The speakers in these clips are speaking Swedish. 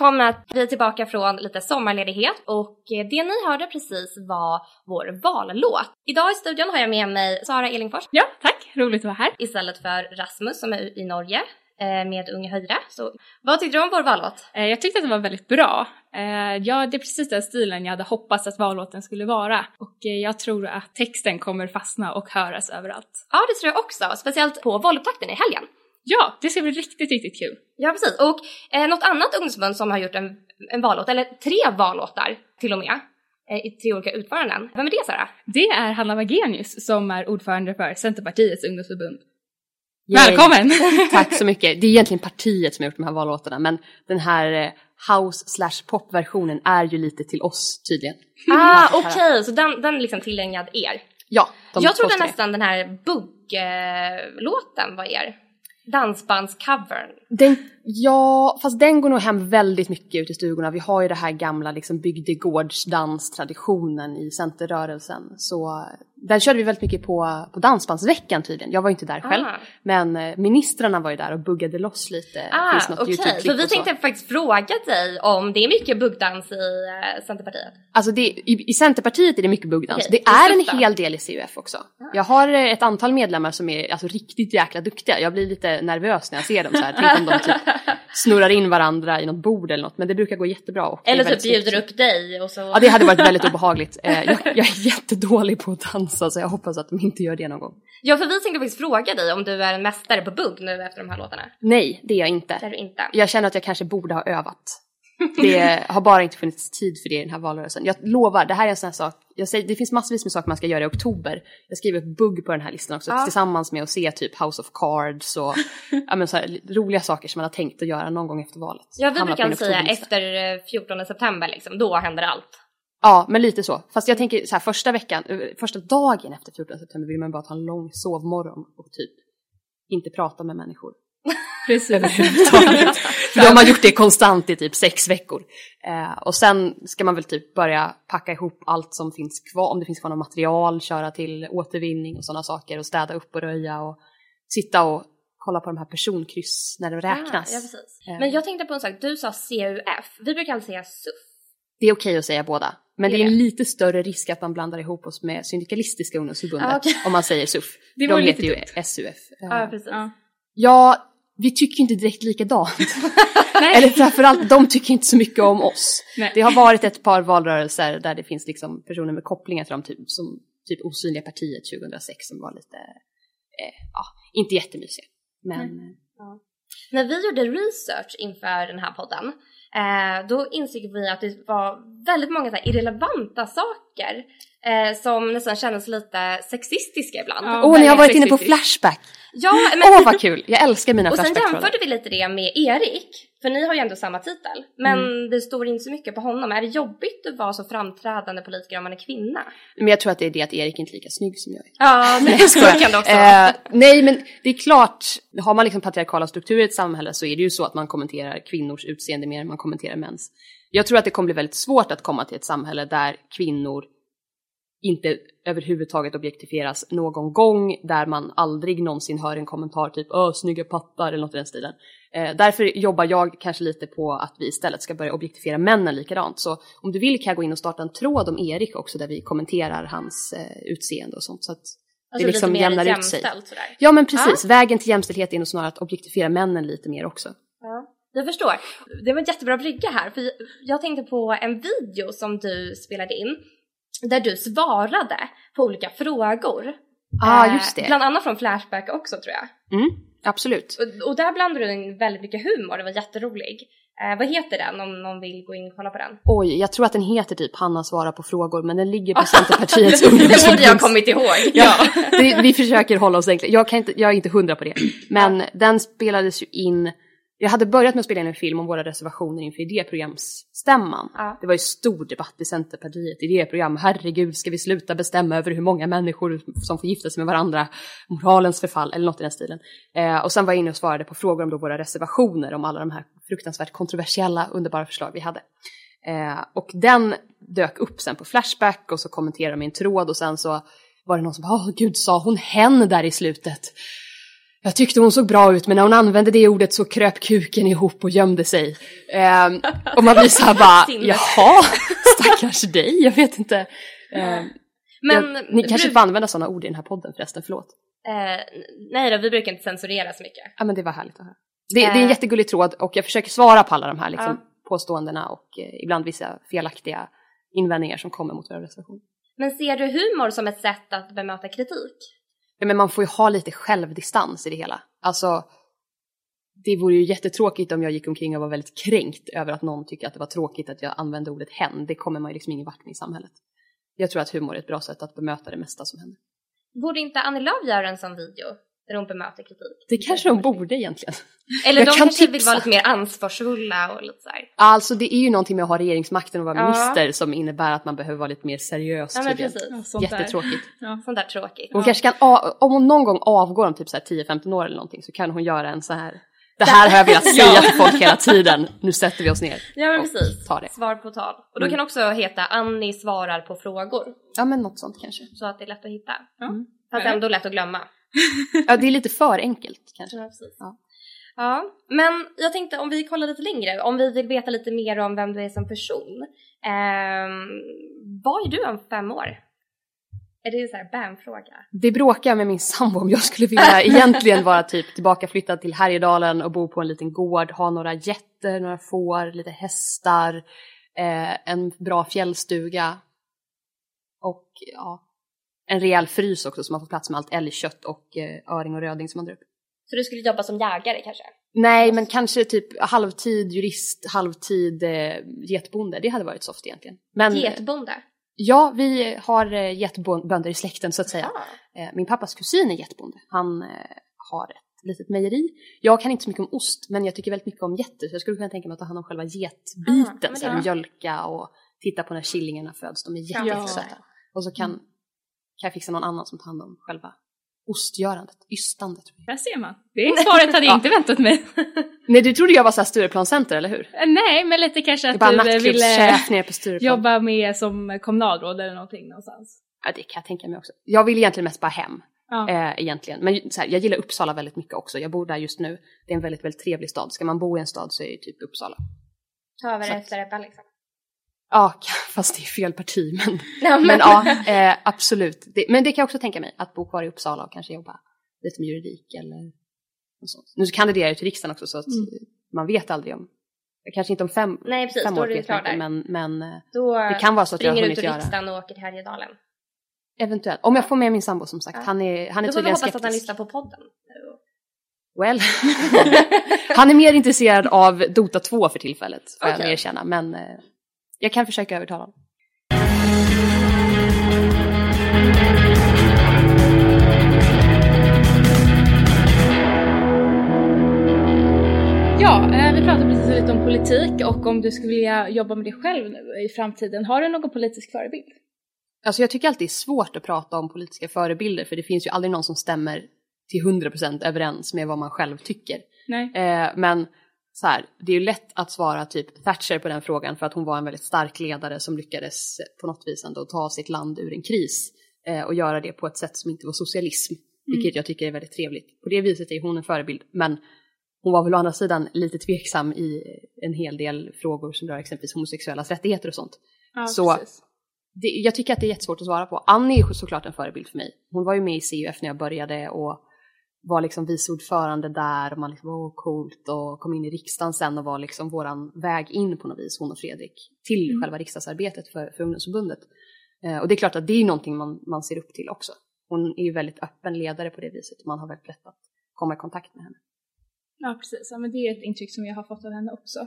välkomna! Vi är tillbaka från lite sommarledighet och det ni hörde precis var vår vallåt. Idag i studion har jag med mig Sara Elingfors. Ja, tack! Roligt att vara här. Istället för Rasmus som är i Norge eh, med Unga Höjre. Så vad tyckte du om vår vallåt? Eh, jag tyckte att det var väldigt bra. Eh, ja, det är precis den stilen jag hade hoppats att vallåten skulle vara. Och jag tror att texten kommer fastna och höras överallt. Ja, det tror jag också. Speciellt på valupptakten i helgen. Ja, det ska bli riktigt, riktigt kul. Ja, precis. Och eh, något annat ungdomsförbund som har gjort en, en vallåt, eller tre vallåtar till och med, eh, i tre olika utföranden. Vem är det Sara? Det är Hanna Wagenius som är ordförande för Centerpartiets ungdomsförbund. Yay. Välkommen! Tack så mycket. Det är egentligen partiet som har gjort de här vallåtarna, men den här eh, house slash pop-versionen är ju lite till oss tydligen. Ah, okej, okay. så den, den är liksom tillägnad er? Ja. Jag trodde nästan den här bugg-låten var er dansbandscovern. Den, ja, fast den går nog hem väldigt mycket ut i stugorna. Vi har ju det här gamla liksom bygdegårdsdanstraditionen i centerrörelsen. Så den körde vi väldigt mycket på, på Dansbandsveckan tydligen. Jag var inte där själv. Ah. Men eh, ministrarna var ju där och buggade loss lite. Ah, Okej, okay. så vi tänkte faktiskt fråga dig om det är mycket buggdans i uh, Centerpartiet? Alltså det, i, i Centerpartiet är det mycket buggdans. Okay. Det är en hel del i CUF också. Ah. Jag har eh, ett antal medlemmar som är alltså, riktigt jäkla duktiga. Jag blir lite nervös när jag ser dem så här. Om de typ snurrar in varandra i något bord eller något. Men det brukar gå jättebra. Och eller typ bjuder upp dig och så. Ja, det hade varit väldigt obehagligt. Jag, jag är jättedålig på att dansa dansa så jag hoppas att de inte gör det någon gång. Ja för vi tänkte faktiskt fråga dig om du är en mästare på bugg nu efter de här låtarna. Nej det är jag inte. Det är du inte. Jag känner att jag kanske borde ha övat. Det har bara inte funnits tid för det i den här valrörelsen. Jag lovar, det här är en sån här sak. Jag säger, det finns massvis med saker man ska göra i oktober. Jag skriver upp bugg på den här listan också ja. tillsammans med att se typ House of Cards och ja, men så här, roliga saker som man har tänkt att göra någon gång efter valet. Ja vi brukar säga efter 14 september liksom, då händer allt. Ja, men lite så. Fast jag tänker så här första veckan, eh, första dagen efter 14 september vill man bara ta en lång sovmorgon och typ inte prata med människor. Precis. För de har gjort det konstant i typ sex veckor. Eh, och sen ska man väl typ börja packa ihop allt som finns kvar, om det finns kvar något material, köra till återvinning och sådana saker och städa upp och röja och sitta och kolla på de här personkryss när det räknas. Ja, ja. Eh. Men jag tänkte på en sak, du sa CUF, vi brukar alltid säga SUF. Det är okej att säga båda. Men det är en lite större risk att man blandar ihop oss med Syndikalistiska ungdomsförbundet ah, okay. om man säger SUF. Det De heter ju. SUF. Ja, precis. Ja. ja, vi tycker inte direkt likadant. Eller framförallt, de tycker inte så mycket om oss. Nej. Det har varit ett par valrörelser där det finns liksom personer med kopplingar till dem, typ, som typ Osynliga partiet 2006 som var lite, eh, ja, inte jättemysiga. Men... Mm. Ja. När vi gjorde research inför den här podden eh, då insåg vi att det var väldigt många så här, irrelevanta saker eh, som nästan kändes lite sexistiska ibland. Åh, ja, oh, ni har varit inne på Flashback! Ja, men... Åh oh, vad kul! Jag älskar mina Flashback Och sen jämförde vi lite det med Erik, för ni har ju ändå samma titel. Men mm. det står inte så mycket på honom. Är det jobbigt att vara så framträdande politiker om man är kvinna? Men jag tror att det är det att Erik inte är lika snygg som jag är. Ja, men så kan det också eh, Nej, men det är klart, har man liksom patriarkala strukturer i ett samhälle så är det ju så att man kommenterar kvinnors utseende mer än man kommenterar mäns. Jag tror att det kommer bli väldigt svårt att komma till ett samhälle där kvinnor inte överhuvudtaget objektifieras någon gång där man aldrig någonsin hör en kommentar typ öh snygga pattar eller något i den stilen. Eh, därför jobbar jag kanske lite på att vi istället ska börja objektifiera männen likadant. Så om du vill kan jag gå in och starta en tråd om Erik också där vi kommenterar hans eh, utseende och sånt. Så att alltså det liksom jämnar ut sig. Sådär. Ja men precis, ja. vägen till jämställdhet är nog snarare att objektifiera männen lite mer också. Ja. Jag förstår. Det var en jättebra brygga här för jag tänkte på en video som du spelade in där du svarade på olika frågor. Ja, ah, just det. Bland annat från Flashback också tror jag. Mm, absolut. Och, och där blandade du in väldigt mycket humor, det var jätterolig. Eh, vad heter den om någon vill gå in och kolla på den? Oj, jag tror att den heter typ Hanna svarar på frågor men den ligger på Centerpartiets ungdomsförbunds... Det borde jag kommit ihåg. ja, det, vi försöker hålla oss enkla. Jag, kan inte, jag är inte hundra på det. Men den spelades ju in jag hade börjat med att spela in en film om våra reservationer inför idéprogramsstämman. Ja. Det var ju stor debatt i Centerpartiet, idéprogram, herregud ska vi sluta bestämma över hur många människor som får gifta sig med varandra, moralens förfall eller något i den stilen. Eh, och sen var jag inne och svarade på frågor om då våra reservationer, om alla de här fruktansvärt kontroversiella, underbara förslag vi hade. Eh, och den dök upp sen på Flashback och så kommenterade en tråd och sen så var det någon som bara, åh gud sa hon hen där i slutet? Jag tyckte hon såg bra ut men när hon använde det ordet så kröp kuken ihop och gömde sig. Ehm, och man blir så här bara, jaha, stackars dig, jag vet inte. Ehm, Men jag, ni kanske får använda sådana ord i den här podden förresten, förlåt. eh, nej då, vi brukar inte censurera så mycket. Ja men det var härligt att höra. Det, det är en Eh. jättegullig tråd och jag försöker svara på alla de här liksom, Ja. påståendena och eh, ibland vissa felaktiga invändningar som kommer mot våra reservationer. Men ser du humor som ett sätt att bemöta kritik? Ja, men man får ju ha lite självdistans i det hela. Alltså, det vore ju jättetråkigt om jag gick omkring och var väldigt kränkt över att någon tycker att det var tråkigt att jag använde ordet hen. Det kommer man ju liksom ingen vart med i samhället. Jag tror att humor är ett bra sätt att bemöta det mesta som händer. Borde inte Annie Lööf göra en sån video där hon bemöter kritik? Det kanske de borde egentligen. Eller Jag de kan kanske vill tipsa. vara lite mer ansvarsfulla och lite så här. Alltså det är ju någonting med att ha regeringsmakten och vara Ja. minister som innebär att man behöver vara lite mer seriös Ja men precis. Ja, sånt där. Jättetråkigt. Ja. Sånt där tråkigt. Hon kanske kan, om hon någon gång avgår om typ så här 10-15 år eller någonting så kan hon göra en så här det här har jag velat säga till folk hela tiden, nu sätter vi oss ner. Ja men och precis. tar det. Svar på tal. Och då Mm. kan också heta Annie svarar på frågor. Ja men något sånt kanske. Så att det är lätt att hitta. Ja. Fast ändå lätt att glömma. Ja det är lite för enkelt kanske. Ja. Ja. Ja, men jag tänkte om vi kollar lite längre, om vi vill veta lite mer om vem du är som person. Ehm, vad är du om fem år? Är det en sån här bam-fråga? Det bråkar jag med min sambo om jag skulle vilja egentligen vara typ tillbakaflyttad till Härjedalen och bo på en liten gård, ha några getter, några får, lite hästar, eh, en bra fjällstuga och ja, en rejäl frys också så man får plats med allt älgkött och eh, öring och röding som man drar upp. Så du skulle jobba som jägare kanske? Nej, men kanske typ halvtid jurist, halvtid eh, getbonde. Det hade varit soft egentligen. Men Getbonde? ja, vi har eh, getbönder i släkten så att säga. Ah. Eh, min pappas kusin är getbonde. Han eh, har ett litet mejeri. Jag kan inte så mycket om ost, men jag tycker väldigt mycket om getter. Så jag skulle kunna tänka mig att ta hand om själva Ah, getbiten, men så här, mjölka och titta på när killingarna föds. De är Ja. jättesöta. Och så kan, kan jag fixa någon annan som tar hand om själva ostgörandet, ystandet. Där ser man. Det svaret hade jag inte väntat mig. Nej, du trodde jag var så här Stureplanscenter, eller hur? Eh, Nej, men lite kanske att bara du eh, ville nere på Stureplan. jobba med som kommunalråd eller någonting någonstans. Ja, det kan jag tänka mig också. Jag vill egentligen mest bara hem. Ja. Eh, egentligen. Men så här, jag gillar Uppsala väldigt mycket också. Jag bor där just nu. Det är en väldigt, väldigt trevlig stad. Ska man bo i en stad så är det typ Uppsala. Ta över efter Ebba liksom. Ja, fast det är fel parti. Men, Ja, men ja, eh, absolut. Det, men det kan jag också tänka mig. Att bo kvar i Uppsala och kanske jobba lite med juridik eller något sånt. Nu kandiderar jag till riksdagen också så att Mm. man vet aldrig om, kanske inte om fem, Nej precis, fem då år du vet jag inte, men, men eh, Då det kan vara så att jag har springer du hunnit ut ur göra. riksdagen och åker till Härjedalen. Eventuellt. Om jag får med min sambo som sagt. Ja. Han är, han är Då får vi tydligen hoppas att han skeptisk. lyssnar på podden. Well. han är mer intresserad av Dota 2 för tillfället, får jag Okej. erkänna. Men eh, jag kan försöka övertala honom. Ja, eh, vi pratade precis lite om politik och om du skulle vilja jobba med det själv nu i framtiden. Har du någon politisk förebild? Alltså jag tycker alltid det är svårt att prata om politiska förebilder för det finns ju aldrig någon som stämmer till 100% överens med vad man själv tycker. Nej. Eh, men så här, det är ju lätt att svara typ Thatcher på den frågan för att hon var en väldigt stark ledare som lyckades på något vis ändå ta sitt land ur en kris eh, och göra det på ett sätt som inte var socialism, vilket jag tycker är väldigt trevligt. På det viset är hon en förebild, men hon var väl å andra sidan lite tveksam i en hel del frågor som rör exempelvis homosexuellas rättigheter och sånt. Ja, Så-. Det, jag tycker att det är jättesvårt att svara på. Annie är såklart en förebild för mig. Hon var ju med i CUF när jag började och var liksom vice ordförande där och man liksom, åh coolt och kom in i riksdagen sen och var liksom våran väg in på något vis, hon och Fredrik, till Mm. själva riksdagsarbetet för, för ungdomsförbundet. Eh, och det är klart att det är någonting man, man ser upp till också. Hon är ju väldigt öppen ledare på det viset och man har väldigt lätt att komma i kontakt med henne. Ja, precis. Ja, men det är ett intryck som jag har fått av henne också.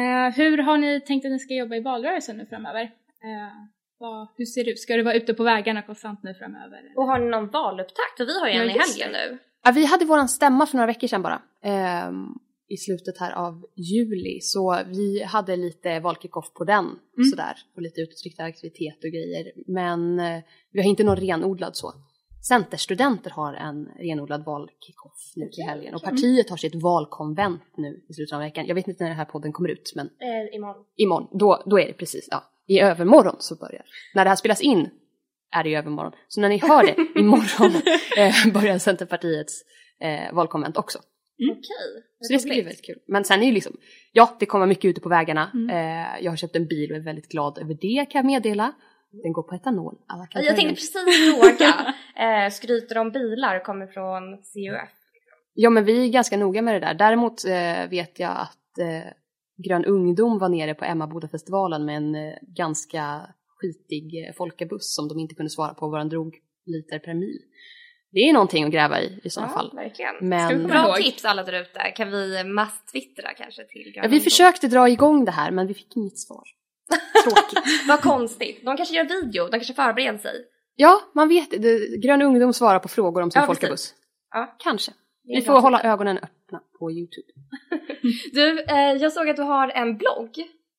Eh, hur har ni tänkt att ni ska jobba i valrörelsen nu framöver? Eh, vad, hur ser det ut? Ska du vara ute på vägarna konstant nu framöver? Och har ni någon valupptakt? För vi har ju Ja, en i helgen nu. Ja, vi hade våran stämma för några veckor sedan bara. ehm, I slutet här av juli. Så vi hade lite valkickoff på den. Sådär. Och lite utåtriktad aktivitet och grejer. Men eh, vi har inte någon renodlad så. Centerstudenter har en renodlad valkickoff nu till helgen. Och partiet har sitt valkonvent nu i slutet av veckan. Jag vet inte när den här podden kommer ut men Eh, imorgon. imorgon, då, då är det precis, ja, i övermorgon så börjar. När det här spelas in är det i övermorgon. Så när ni hör det, imorgon eh, börjar Centerpartiets eh, valkonvent också. Okej. Så det ska bli väldigt kul. Men sen är ju liksom, ja det kommer mycket ute på vägarna. Mm. Eh, jag har köpt en bil och är väldigt glad över det kan jag meddela. Den går på etanol. Alla kan Jag den. tänkte precis fråga, eh, skryter om bilar kommer från CUF? Ja men vi är ganska noga med det där. Däremot eh, vet jag att eh, Grön Ungdom var nere på Emmabodafestivalen med en eh, ganska skitig eh, folkabuss som de inte kunde svara på vad den drog liter per mil. Det är någonting att gräva i i sådana fall. verkligen. Men- Bra ihåg? tips alla där ute. Kan vi masstwittra kanske till Ja, vi försökte dra igång det här men vi fick inget svar. Tråkigt. Vad konstigt. De kanske gör video, de kanske förbereder sig. Ja, man vet det. Grön Ungdom svarar på frågor om sin Ja, folkabuss. Ja. Kanske. Vi får hålla ögonen öppna på Youtube. Du, eh, jag såg att du har en blogg.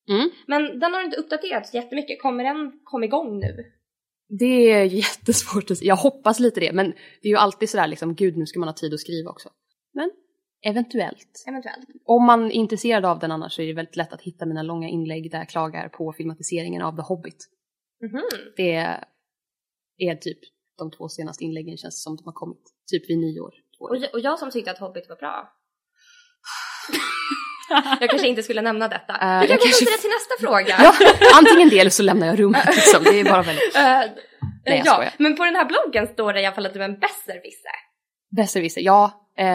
Mm. Men den har inte uppdaterats jättemycket. Kommer den komma igång nu? Det är jättesvårt att säga. Jag hoppas lite det, men det är ju alltid sådär liksom, gud nu ska man ha tid att skriva också. Men eventuellt. Eventuellt. Om man är intresserad av den annars så är det väldigt lätt att hitta mina långa inlägg där jag klagar på filmatiseringen av The Hobbit. Mhm. Det är typ de två senaste inläggen känns som de har kommit. Typ vid nyår. Och, jag, och jag som tyckte att Hobbit var bra. jag kanske inte skulle nämna detta. Eh, du kan jag gå kanske- vidare till nästa fråga. Ja, antingen det eller så lämnar jag rummet liksom. Det är bara väldigt... Eh, Nej, jag ja, skojar. men på den här bloggen står det i alla fall att du är en besserwisser. Besserwisser, ja. Eh,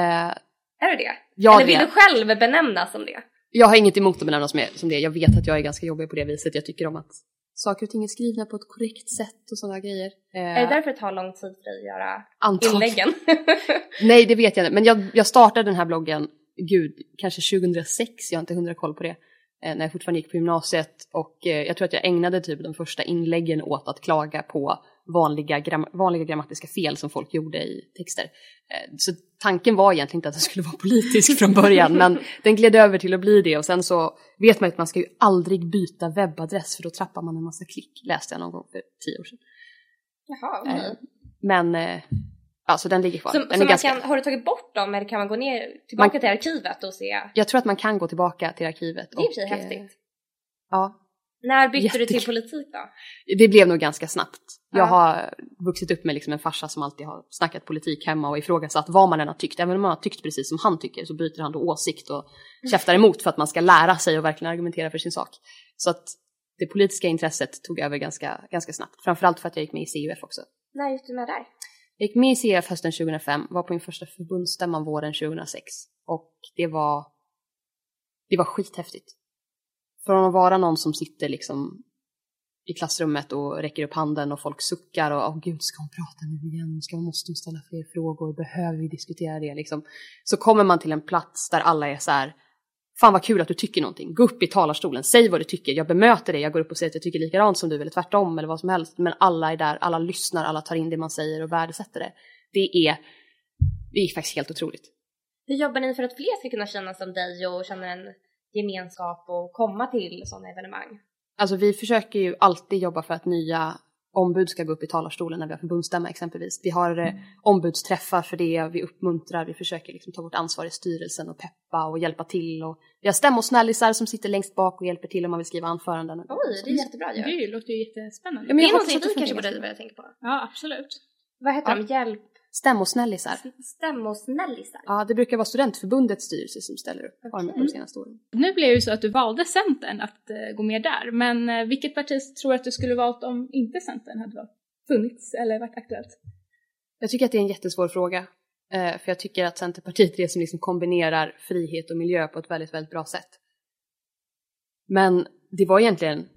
Är du det? ja Eller det. vill du själv benämnas som det? Jag har inget emot att benämnas som det. Jag vet att jag är ganska jobbig på det viset. Jag tycker om att saker och ting är skrivna på ett korrekt sätt och sådana grejer. Eh, Är det därför det tar lång tid för dig att göra antagligen. inläggen? Nej, det vet jag inte. Men jag, jag startade den här bloggen, gud, kanske 2006, jag har inte hundra koll på det, eh, när jag fortfarande gick på gymnasiet. Och eh, jag tror att jag ägnade typ de första inläggen åt att klaga på vanliga, gram, vanliga grammatiska fel som folk gjorde i texter. Eh, så tanken var egentligen inte att det skulle vara politisk från början, men den gled över till att bli det. Och sen så vet man att man ska ju aldrig byta webbadress för då trappar man en massa klick, läste jag någon gång för tio år sedan. Jaha. Eh, men, så den ligger kvar. Så, den så ganska... kan, har du tagit bort dem eller kan man gå ner tillbaka Man- till arkivet och se? Jag tror att man kan gå tillbaka till arkivet. Det är i och för sig eh, häftigt. Ja, När bytte du till politik då? det blev nog ganska snabbt. Jag Ja. har vuxit upp med liksom en farsa som alltid har snackat politik hemma och ifrågasatt vad man än har tyckt. Även om man har tyckt precis som han tycker så byter han då åsikt och käftar emot för att man ska lära sig och verkligen argumentera för sin sak. Så att det politiska intresset tog över ganska, ganska snabbt. Framförallt för att jag gick med i CUF också. När gick du med där? Jag gick med i CF hösten 2005, var på min första förbundsstämma våren 2006 och det var, det var skithäftigt. Från att vara någon som sitter liksom i klassrummet och räcker upp handen och folk suckar och åh gud ska hon prata nu igen, ska hon, måste hon ställa fler frågor, behöver vi diskutera det liksom. Så kommer man till en plats där alla är så här Fan vad kul att du tycker någonting. Gå upp i talarstolen, säg vad du tycker. Jag bemöter dig, jag går upp och säger att jag tycker likadant som du eller tvärtom eller vad som helst. Men alla är där, alla lyssnar, alla tar in det man säger och värdesätter det. Det är, det är faktiskt helt otroligt. Hur jobbar ni för att fler ska kunna känna som dig och känna en gemenskap och komma till sådana evenemang? Alltså vi försöker ju alltid jobba för att nya ombud ska gå upp i talarstolen när vi har förbundsstämma exempelvis. Vi har eh, ombudsträffar för det, vi uppmuntrar, vi försöker liksom ta vårt ansvar i styrelsen och peppa och hjälpa till. Och vi har stämmosnällisar som sitter längst bak och hjälper till om man vill skriva anföranden. Oj, det är jättebra ju. Det låter ju jättespännande. Ja, men Det är någonting vi kanske borde börja tänka på. Ja, absolut. Vad heter Ja. de? Hjälp? Stämmosnällisar. Stämmosnällisar? Ja, det brukar vara studentförbundets styrelse som ställer upp. Har de gjort de senaste åren. Nu blev det ju så att du valde Centern att eh, gå med där, men eh, vilket parti tror du att du skulle valt om inte Centern hade varit, funnits eller varit aktuellt? Jag tycker att det är en jättesvår fråga. Eh, för jag tycker att Centerpartiet är det som liksom kombinerar frihet och miljö på ett väldigt, väldigt bra sätt. Men det var egentligen,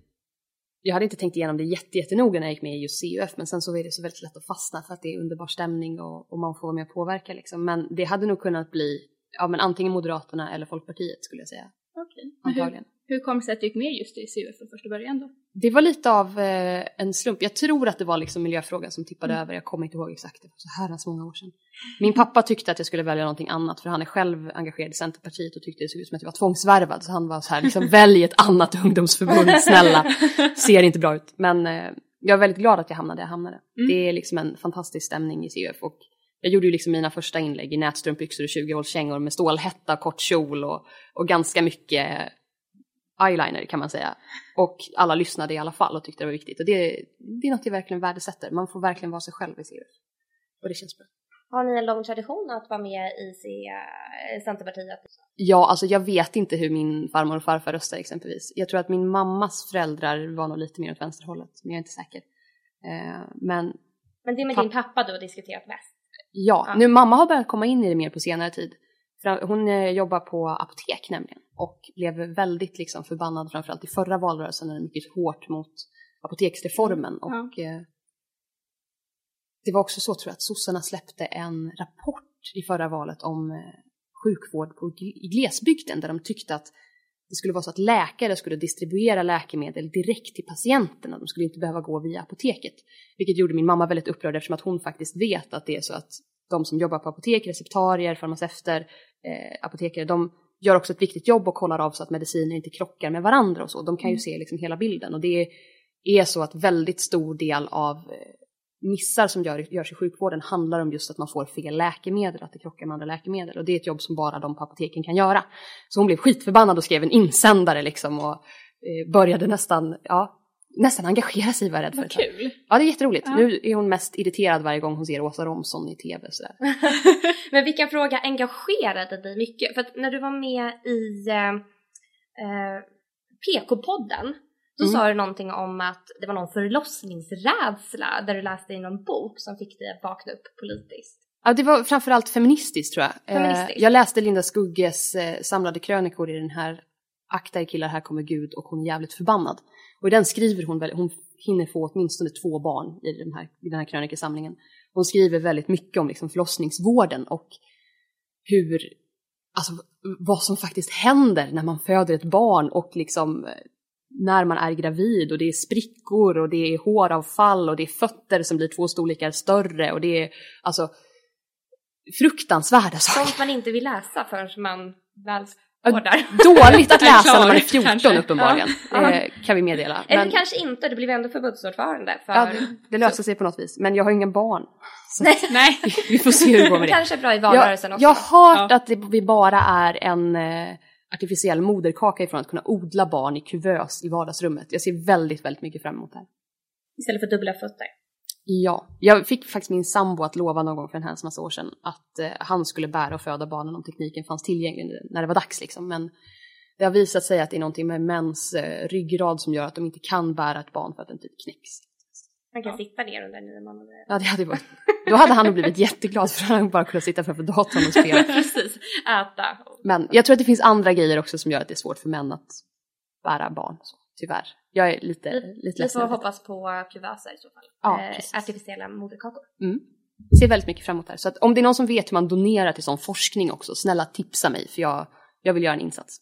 jag hade inte tänkt igenom det jätte, jättenoga när jag gick med i just CUF, men sen så är det så väldigt lätt att fastna för att det är underbar stämning och, och man får vara med och påverka liksom. Men det hade nog kunnat bli, ja men antingen Moderaterna eller Folkpartiet skulle jag säga. Okej. Hur, Antagligen. Hur kom det sig att du gick med just i CUF från första början då? Det var lite av eh, en slump. Jag tror att det var liksom miljöfrågan som tippade över. Jag kommer inte ihåg exakt, det var så herrans många år sedan. Min pappa tyckte att jag skulle välja någonting annat för han är själv engagerad i Centerpartiet och tyckte det såg ut som att jag var tvångsvärvad. Så han var så här, liksom, välj ett annat ungdomsförbund, snälla. Ser inte bra ut. Men eh, jag är väldigt glad att jag hamnade där jag hamnade. Mm. Det är liksom en fantastisk stämning i CUF. Och jag gjorde ju liksom mina första inlägg i nätstrumpbyxor och 20-hålskängor med stålhätta, kort kjol och, och ganska mycket eyeliner kan man säga. Och alla lyssnade i alla fall och tyckte det var viktigt. Och det, det är något jag verkligen värdesätter. Man får verkligen vara sig själv i CUF. Och det känns bra. Har ni en lång tradition att vara med i eh, Centerpartiet? Ja, alltså jag vet inte hur min farmor och farfar röstar exempelvis. Jag tror att min mammas föräldrar var nog lite mer åt vänsterhållet, men jag är inte säker. Eh, men Men det är med din pappa du har diskuterat mest? ja, Ja. nu mamma har börjat komma in i det mer på senare tid. Hon eh, jobbar på apotek nämligen och blev väldigt liksom förbannad framförallt i förra valrörelsen när det gick hårt mot apoteksreformen Ja. och eh, det var också så tror jag att sossarna släppte en rapport i förra valet om eh, sjukvård på, i glesbygden där de tyckte att det skulle vara så att läkare skulle distribuera läkemedel direkt till patienterna. De skulle inte behöva gå via apoteket. Vilket gjorde min mamma väldigt upprörd eftersom att hon faktiskt vet att det är så att de som jobbar på apotek, receptarier, farmaceuter, eh, apotekare, de gör också ett viktigt jobb och kollar av så att mediciner inte krockar med varandra och så. De kan ju se liksom hela bilden och det är så att väldigt stor del av eh, missar som gör, görs i sjukvården handlar om just att man får fel läkemedel, att det krockar med andra läkemedel. Och det är ett jobb som bara de på apoteken kan göra. Så hon blev skitförbannad och skrev en insändare liksom och eh, började nästan, ja, nästan engagera sig var jag rädd för. Vad kul. Ja, det är jätteroligt. Ja. Nu är hon mest irriterad varje gång hon ser Åsa Romson i tv. Sådär. Men vilken fråga engagerade dig mycket? För att när du var med i eh, eh, PK-podden så Mm. sa du någonting om att det var någon förlossningsrädsla där du läste i någon bok som fick dig att vakna upp politiskt. Ja, det var framförallt feministiskt tror jag. Feministiskt. Eh, jag läste Linda Skugges eh, samlade krönikor i den här Akta er killar, här kommer Gud och hon är jävligt förbannad. Och i den skriver hon, hon hinner få åtminstone två barn i den här, i den här krönikesamlingen. Hon skriver väldigt mycket om liksom förlossningsvården och hur, alltså vad som faktiskt händer när man föder ett barn och liksom eh, när man är gravid och det är sprickor och det är håravfall och det är fötter som blir två storlekar större och det är alltså fruktansvärda saker. Sånt man inte vill läsa förrän man väl Där. Dåligt att läsa när man är Klar, 14 kanske. uppenbarligen, Ja. eh, kan vi meddela. Eller Men, kanske inte, du blev ändå förbundsordförande för... ja, det, det löser sig på något vis. Men jag har ingen barn. Så Nej. Nej. vi får se hur det går med det. kanske bra i Jag, valrörelsen också. jag har hört Ja. att det, vi bara är en eh, artificiell moderkaka ifrån att kunna odla barn i kuvös i vardagsrummet. Jag ser väldigt, väldigt mycket fram emot det här. Istället för dubbla fötter. Ja, jag fick faktiskt min sambo att lova någon gång för en hemskt massa år sedan att eh, han skulle bära och föda barnen om tekniken fanns tillgänglig när det var dags liksom. Men det har visat sig att det är någonting med mäns eh, ryggrad som gör att de inte kan bära ett barn för att den typ knäcks. Man kan Ja. sitta ner under nio månader. Ja, det hade varit... Då hade han nog blivit jätteglad för han bara kunnat sitta framför datorn och spela. Precis, äta. Men jag tror att det finns andra grejer också som gör att det är svårt för män att bära barn. Så, tyvärr. Jag är lite, Vi, lite vi ledsen. får över det. hoppas på kuvöser i så fall. Ja, eh, artificiella moderkakor. Mm. Ser väldigt mycket fram emot det här. Så att om det är någon som vet hur man donerar till sån forskning också, snälla tipsa mig för jag, jag vill göra en insats.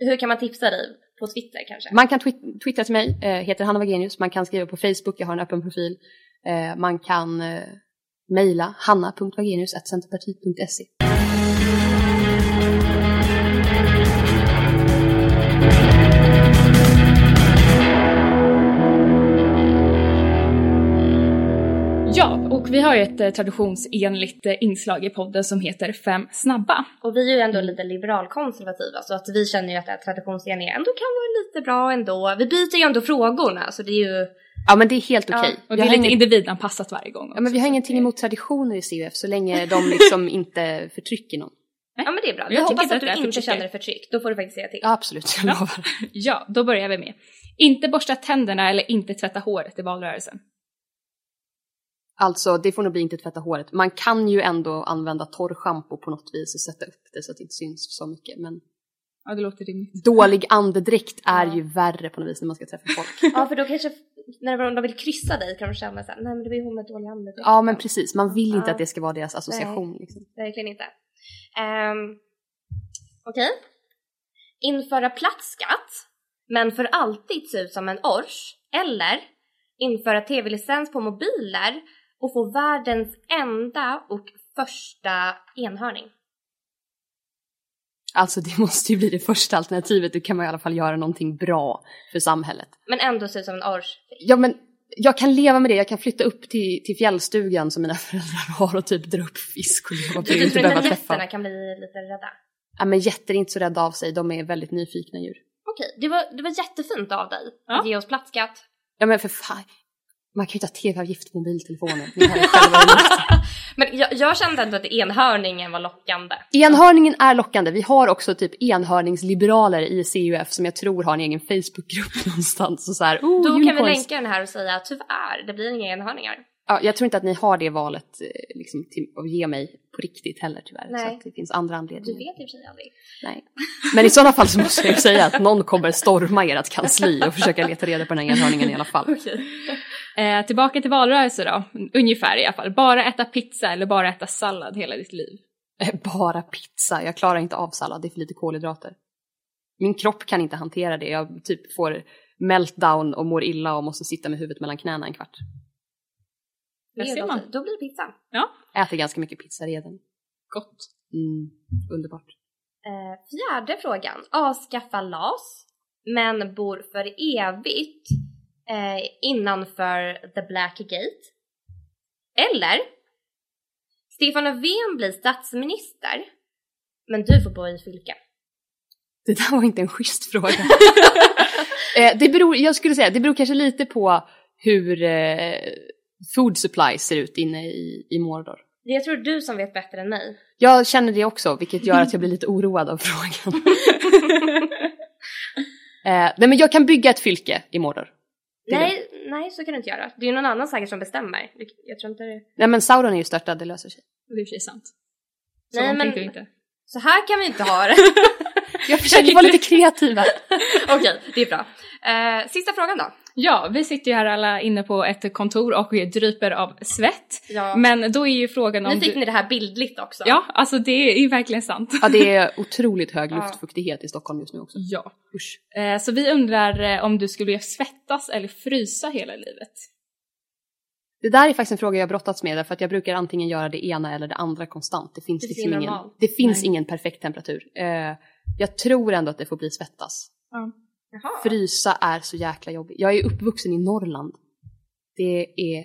Hur kan man tipsa dig? På Twitter kanske? Man kan twi- twittra till mig, eh, heter Hanna Wagenius. Man kan skriva på Facebook, jag har en öppen profil. Eh, man kan eh, mejla hanna.wagenius.centerpartiet.se. och vi har ju ett eh, traditionsenligt eh, inslag i podden som heter Fem snabba. Och vi är ju ändå lite liberalkonservativa så att vi känner ju att det här traditionsenliga ändå kan vara lite bra ändå. Vi byter ju ändå frågorna så det är ju... Ja men det är helt Ja, okej. Och Vi det är lite ingen- individanpassat varje gång. Ja, men vi har också, ingenting emot traditioner i CUF så länge de liksom inte förtrycker någon. Ja men det är bra. Jag Vi tycker hoppas att du inte förtrycker. känner dig förtryckt. Då får du faktiskt säga till. Ja, absolut, jag Ja. lovar. Ja, då börjar vi med. Inte borsta tänderna eller inte tvätta håret i valrörelsen. Alltså, det får nog bli inte tvätta håret. Man kan ju ändå använda torrschampo på något vis och sätta upp det så att det inte syns så mycket. Men Ja, det låter rimligt. dålig andedräkt är Ja. ju värre på något vis när man ska träffa folk. Ja för då kanske när de vill kryssa dig kan de känna såhär, nej men det var ju hon med dålig andedräkt. Ja, men precis. Man vill inte Ja. att det ska vara deras association. Liksom. Verkligen inte. Um, Okej. Införa platt skatt, men för alltid se ut som en ors. Eller införa tv-licens på mobiler och få världens enda och första enhörning. Alltså, det måste ju bli det första alternativet. Då kan man i alla fall göra någonting bra för samhället. Men ändå se ut som en ors. Ja, men jag kan leva med det. Jag kan flytta upp till, till fjällstugan som mina föräldrar har och typ dra upp fisk och leva på det. Du Inte behöva träffa. getterna kan bli lite rädda? Ja, men getter är inte så rädda av sig. De är väldigt nyfikna djur. Okej, det, var, det var jättefint av dig Ja. att ge oss platt skatt. Ja, men för fan. Man kan ju ha tv-avgift på mobiltelefonen. Men jag, jag kände ändå att enhörningen var lockande. Enhörningen är lockande. Vi har också typ enhörningsliberaler i CUF som jag tror har en egen Facebookgrupp någonstans. Och så här, oh, Då kan vi länka den här och säga tyvärr, det blir inga enhörningar. Ja, jag tror inte att ni har det valet eh, liksom, till att ge mig på riktigt heller tyvärr. Så Nej. att det finns andra Du anledningar. vet i och för sig aldrig. Nej. Men i sådana fall så måste jag ju säga att någon kommer storma ert kansli och försöka leta reda på den här enhörningen i alla fall. Eh, tillbaka till valrörelse då, ungefär i alla fall. Bara äta pizza eller bara äta sallad hela ditt liv? Eh, Bara pizza, jag klarar inte av sallad, det är för lite kolhydrater. Min kropp kan inte hantera det, jag typ får meltdown och mår illa och måste sitta med huvudet mellan knäna en kvart. Där Det är ser man. Då blir det pizza. Ja, Äter ganska mycket pizza redan. gott. Mm, underbart. Eh, fjärde frågan. Avskaffa LAS, men bor för evigt eh, innanför the black gate. Eller Stefan Löfven blir statsminister, men du får bo i fylke. Det där var inte en schysst fråga. eh, det beror, jag skulle säga, det beror kanske lite på hur eh, food supply ser ut inne i, i Mordor. Det jag tror du som vet bättre än mig. Jag känner det också, vilket gör att jag blir lite oroad av frågan. eh, nej men jag kan bygga ett fylke i Mordor. Det Nej, nej, så kan du inte göra. Det är ju någon annan säkert som bestämmer. Jag tror inte det. Nej men Sauron är ju störtad, det löser sig. Det är för sig sant. Så Nej, men- inte. Så här kan vi inte ha det. Jag försöker vara lite kreativ här. Okej, det är bra. Eh, sista frågan då. Ja, vi sitter ju här alla inne på ett kontor och dryper av svett. Ja. Men då är ju frågan om nu fick du... ni det här bildligt också. Ja, alltså det är ju verkligen sant. Ja det är otroligt hög Ja. luftfuktighet i Stockholm just nu också. Ja. Usch. Eh, Så vi undrar eh, om du skulle svettas eller frysa hela livet? Det där är faktiskt en fråga jag har brottats med därför att jag brukar antingen göra det ena eller det andra konstant. Det finns, Det liksom ingen, det finns Nej. ingen perfekt temperatur. Eh, jag tror ändå att det får bli svettas. Jaha. Frysa är så jäkla jobbigt. Jag är uppvuxen i Norrland. Det är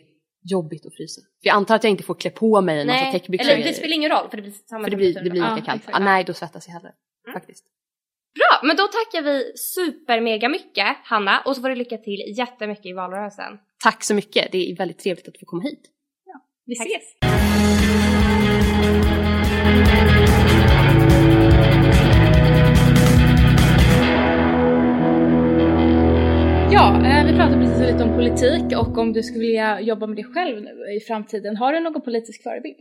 jobbigt att frysa. För jag antar att jag inte får klä på mig en massa täckbyxor. eller det spelar ingen roll för det blir samma för det blir, det blir lika Ja, kallt. Ah, nej, då svettas jag hellre. Mm. Faktiskt. Bra, men då tackar vi super mega mycket Hanna och så får du lycka till jättemycket i valrörelsen. Tack så mycket. Det är väldigt trevligt att få komma hit. Vi Tack. ses! Ja, eh, vi pratade precis lite om politik och om du skulle vilja jobba med det själv nu i framtiden. Har du någon politisk förebild?